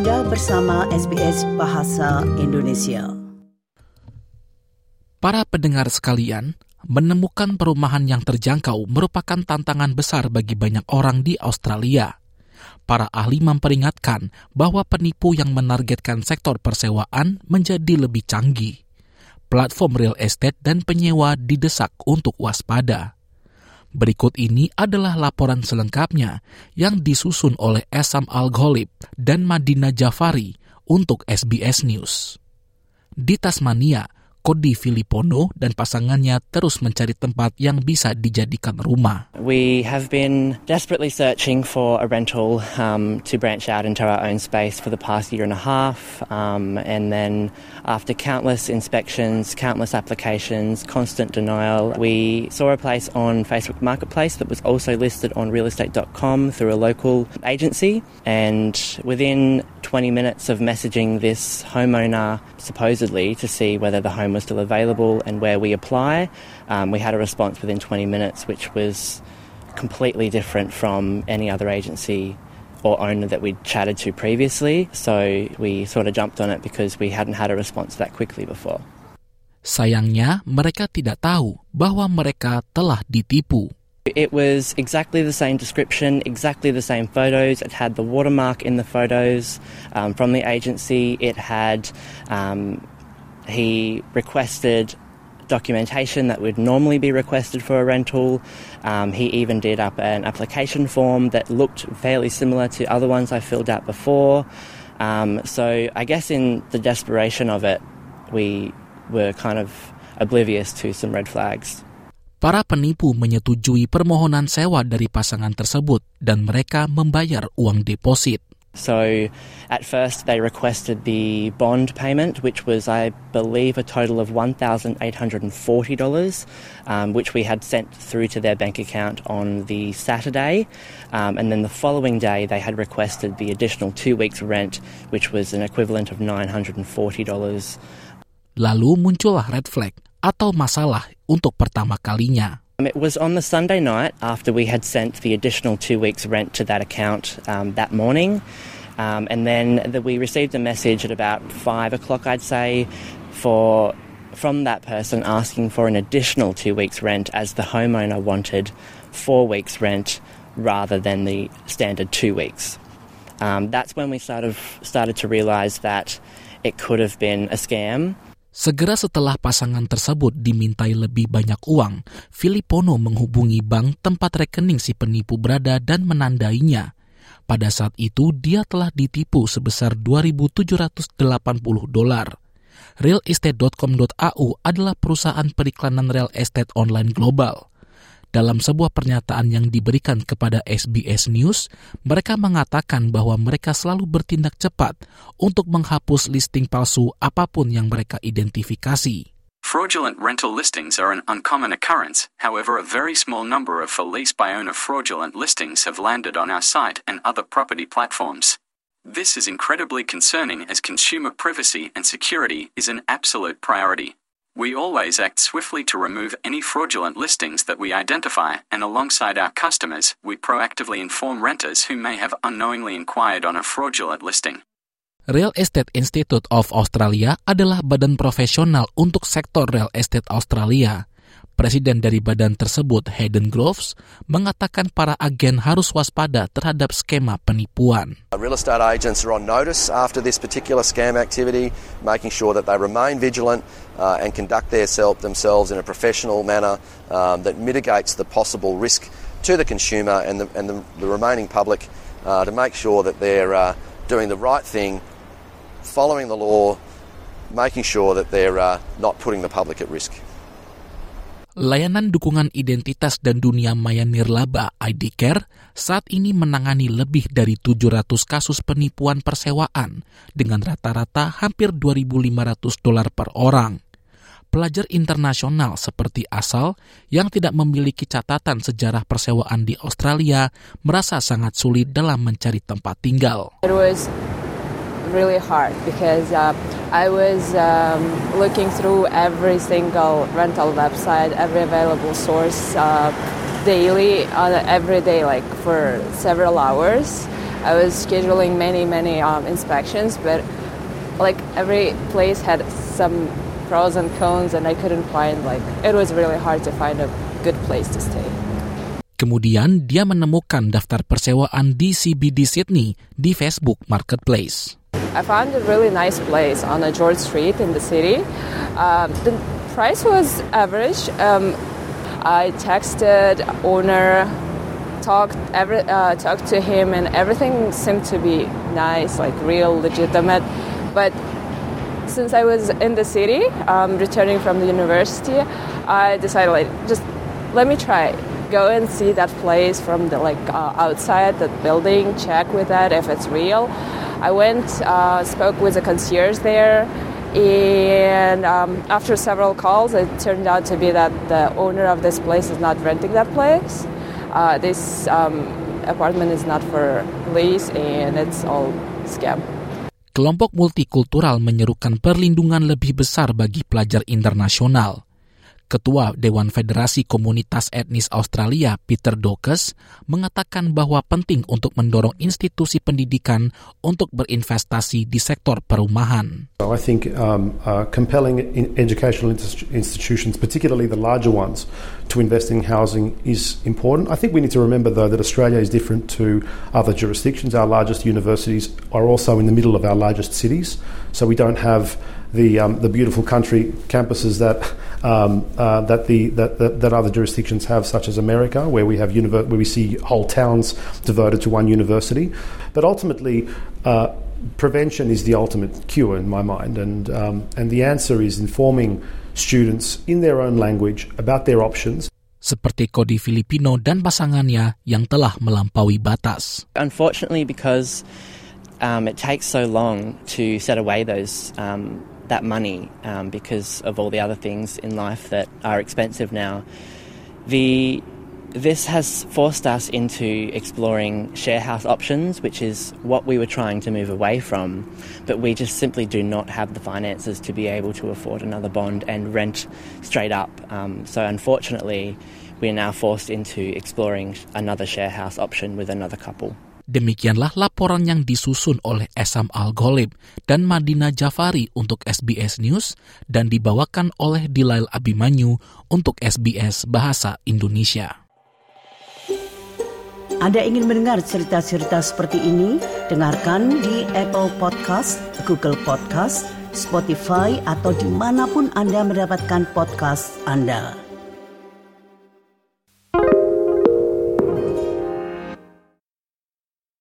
Anda bersama SBS Bahasa Indonesia. Para pendengar sekalian, menemukan perumahan yang terjangkau merupakan tantangan besar bagi banyak orang di Australia. Para ahli memperingatkan bahwa penipu yang menargetkan sektor persewaan menjadi lebih canggih. Platform real estate dan penyewa didesak untuk waspada. Berikut ini adalah laporan selengkapnya yang disusun oleh Esam Al-Ghalib dan Madina Jafari untuk SBS News. Di Tasmania, Cody Filippono dan pasangannya terus mencari tempat yang bisa dijadikan rumah. We have been desperately searching for a rental um, to branch out into our own space for the past year and a half. Um, and then after countless inspections, countless applications, constant denial, we saw a place on Facebook Marketplace that was also listed on realestate.com through a local agency. And within 20 minutes of messaging this homeowner supposedly to see whether the home home was still available and where we apply. Um, we had a response within 20 minutes, which was completely different from any other agency or owner that we'd chatted to previously. So we sort of jumped on it because we hadn't had a response that quickly before. Sayangnya, mereka tidak tahu bahwa mereka telah ditipu. It was exactly the same description, exactly the same photos. It had the watermark in the photos um, from the agency. It had um, he requested documentation that would normally be requested for a rental. Um, he even did up an application form that looked fairly similar to other ones I filled out before. Um, so I guess in the desperation of it, we were kind of oblivious to some red flags. Para penipu menyetujui permohonan sewa dari pasangan tersebut dan mereka membayar uang deposit. So at first they requested the bond payment, which was, I believe, a total of $1,840, um, which we had sent through to their bank account on the Saturday. Um, and then the following day they had requested the additional two weeks' rent, which was an equivalent of $940. Lalu muncullah red flag atau masalah untuk pertama kalinya. Um, it was on the Sunday night after we had sent the additional two weeks' rent to that account um, that morning. Um, and then the, we received a message at about five o'clock, I'd say, for from that person asking for an additional two weeks' rent as the homeowner wanted four weeks' rent rather than the standard two weeks. Um, that's when we sort of started to realise that it could have been a scam. Segera setelah pasangan tersebut dimintai lebih banyak uang, Filippono menghubungi bank tempat rekening si penipu berada dan menandainya. Pada saat itu dia telah ditipu sebesar 2.780 dolar. Realestate.com.au adalah perusahaan periklanan real estate online global. Dalam sebuah pernyataan yang diberikan kepada SBS News, mereka mengatakan bahwa mereka selalu bertindak cepat untuk menghapus listing palsu apa pun yang mereka identifikasi. Fraudulent rental listings are an uncommon occurrence, however, a very small number of for lease by owner fraudulent listings have landed on our site and other property platforms. This is incredibly concerning as consumer privacy and security is an absolute priority. We always act swiftly to remove any fraudulent listings that we identify, and alongside our customers, we proactively inform renters who may have unknowingly inquired on a fraudulent listing. Real Estate Institute of Australia adalah badan profesional untuk sektor real estate Australia. Presiden dari badan tersebut, Hayden Groves, mengatakan para agen harus waspada terhadap skema penipuan. Real estate agents are on notice after this particular scam activity, making sure that they remain vigilant uh, and conduct their self, themselves in a professional manner um, that mitigates the possible risk to the consumer and the, and the, the remaining public uh, to make sure that they're uh, doing the right thing, following the law, making sure that they're uh, not putting the public at risk. Layanan dukungan identitas dan dunia maya nirlaba ID Care saat ini menangani lebih dari 700 kasus penipuan persewaan dengan rata-rata hampir 2.500 dolar per orang. Pelajar internasional seperti Asal yang tidak memiliki catatan sejarah persewaan di Australia merasa sangat sulit dalam mencari tempat tinggal. It was really hard because uh, I was um, looking through every single rental website, every available source uh, daily, uh, every day, like for several hours. I was scheduling many, many um, inspections, but like every place had some pros and cons, and I couldn't find like it was really hard to find a good place to stay. Kemudian dia menemukan daftar persewaan di CBD Sydney di Facebook Marketplace. I found a really nice place on a George Street in the city. Um, the price was average. Um, I texted owner, talked every, uh, talked to him, and everything seemed to be nice, like real, legitimate. But since I was in the city, um, returning from the university, I decided like just let me try go and see that place from the like uh, outside the building check with that if it's real i went uh, spoke with the concierge there and um, after several calls it turned out to be that the owner of this place is not renting that place uh, this um, apartment is not for lease and it's all scam Kelompok multikultural menyerukan perlindungan lebih besar bagi pelajar internasional. Ketua Dewan Federasi Komunitas Etnis Australia, Peter Dokes, mengatakan bahwa penting untuk mendorong institusi pendidikan untuk berinvestasi di sektor perumahan. I think um, uh, compelling in educational institutions, particularly the larger ones, to invest in housing is important. I think we need to remember, though, that Australia is different to other jurisdictions. Our largest universities are also in the middle of our largest cities, so we don't have the um, the beautiful country campuses that um, uh, that the that, that, that other jurisdictions have, such as America, where we have univer- where we see whole towns devoted to one university. But ultimately. Uh, prevention is the ultimate cure in my mind, and um, and the answer is informing students in their own language about their options. Seperti Kodi Filipino dan pasangannya yang telah melampaui batas. Unfortunately, because um, it takes so long to set away those um, that money um, because of all the other things in life that are expensive now. The this has forced us into exploring share house options, which is what we were trying to move away from, but we just simply do not have the finances to be able to afford another bond and rent straight up. Um, so, unfortunately, we are now forced into exploring another share house option with another couple. Demikianlah laporan yang disusun oleh Esam Al-Gholib dan Madina Jafari untuk SBS News dan dibawakan oleh Dilail Abimanyu untuk SBS Bahasa Indonesia. Anda ingin mendengar cerita-cerita seperti ini? Dengarkan di Apple Podcast, Google Podcast, Spotify, atau di mana pun Anda mendapatkan podcast Anda.